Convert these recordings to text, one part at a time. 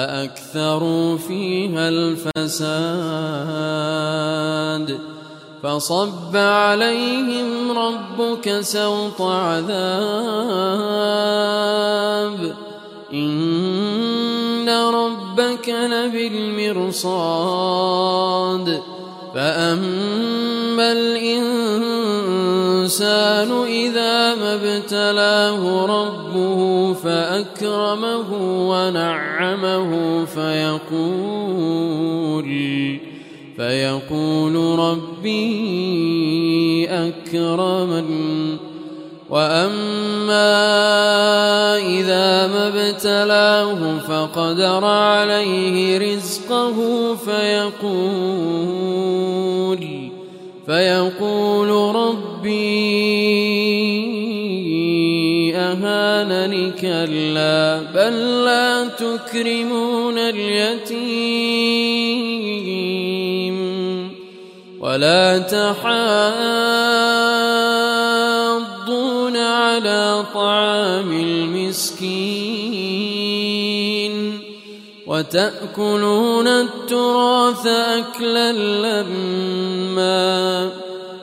فأكثروا فيها الفساد فصب عليهم ربك سوط عذاب إن ربك لبالمرصاد فأما الإنسان إذا ما ابتلاه ربه فأكرمه ونعمه فيقول فيقول ربي أكرمن وأما إذا ما ابتلاه فقدر عليه رزقه فيقول فيقول ربي أهانني كلا بل لا تكرمون اليتيم ولا تحاضون على طعام المسكين وتأكلون التراث أكلا لما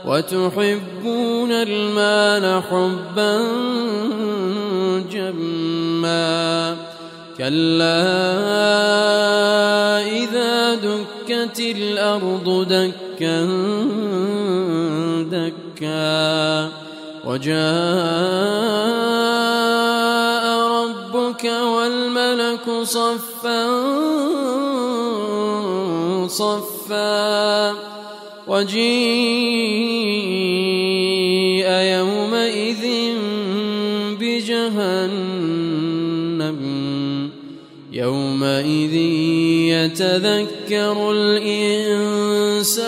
وتحبون المال حبا جما كلا إذا دكت الأرض دكا دكا وجاء ربك والملك صفا صفا. وجيء يومئذ بجهنم. يومئذ يتذكر الإنسان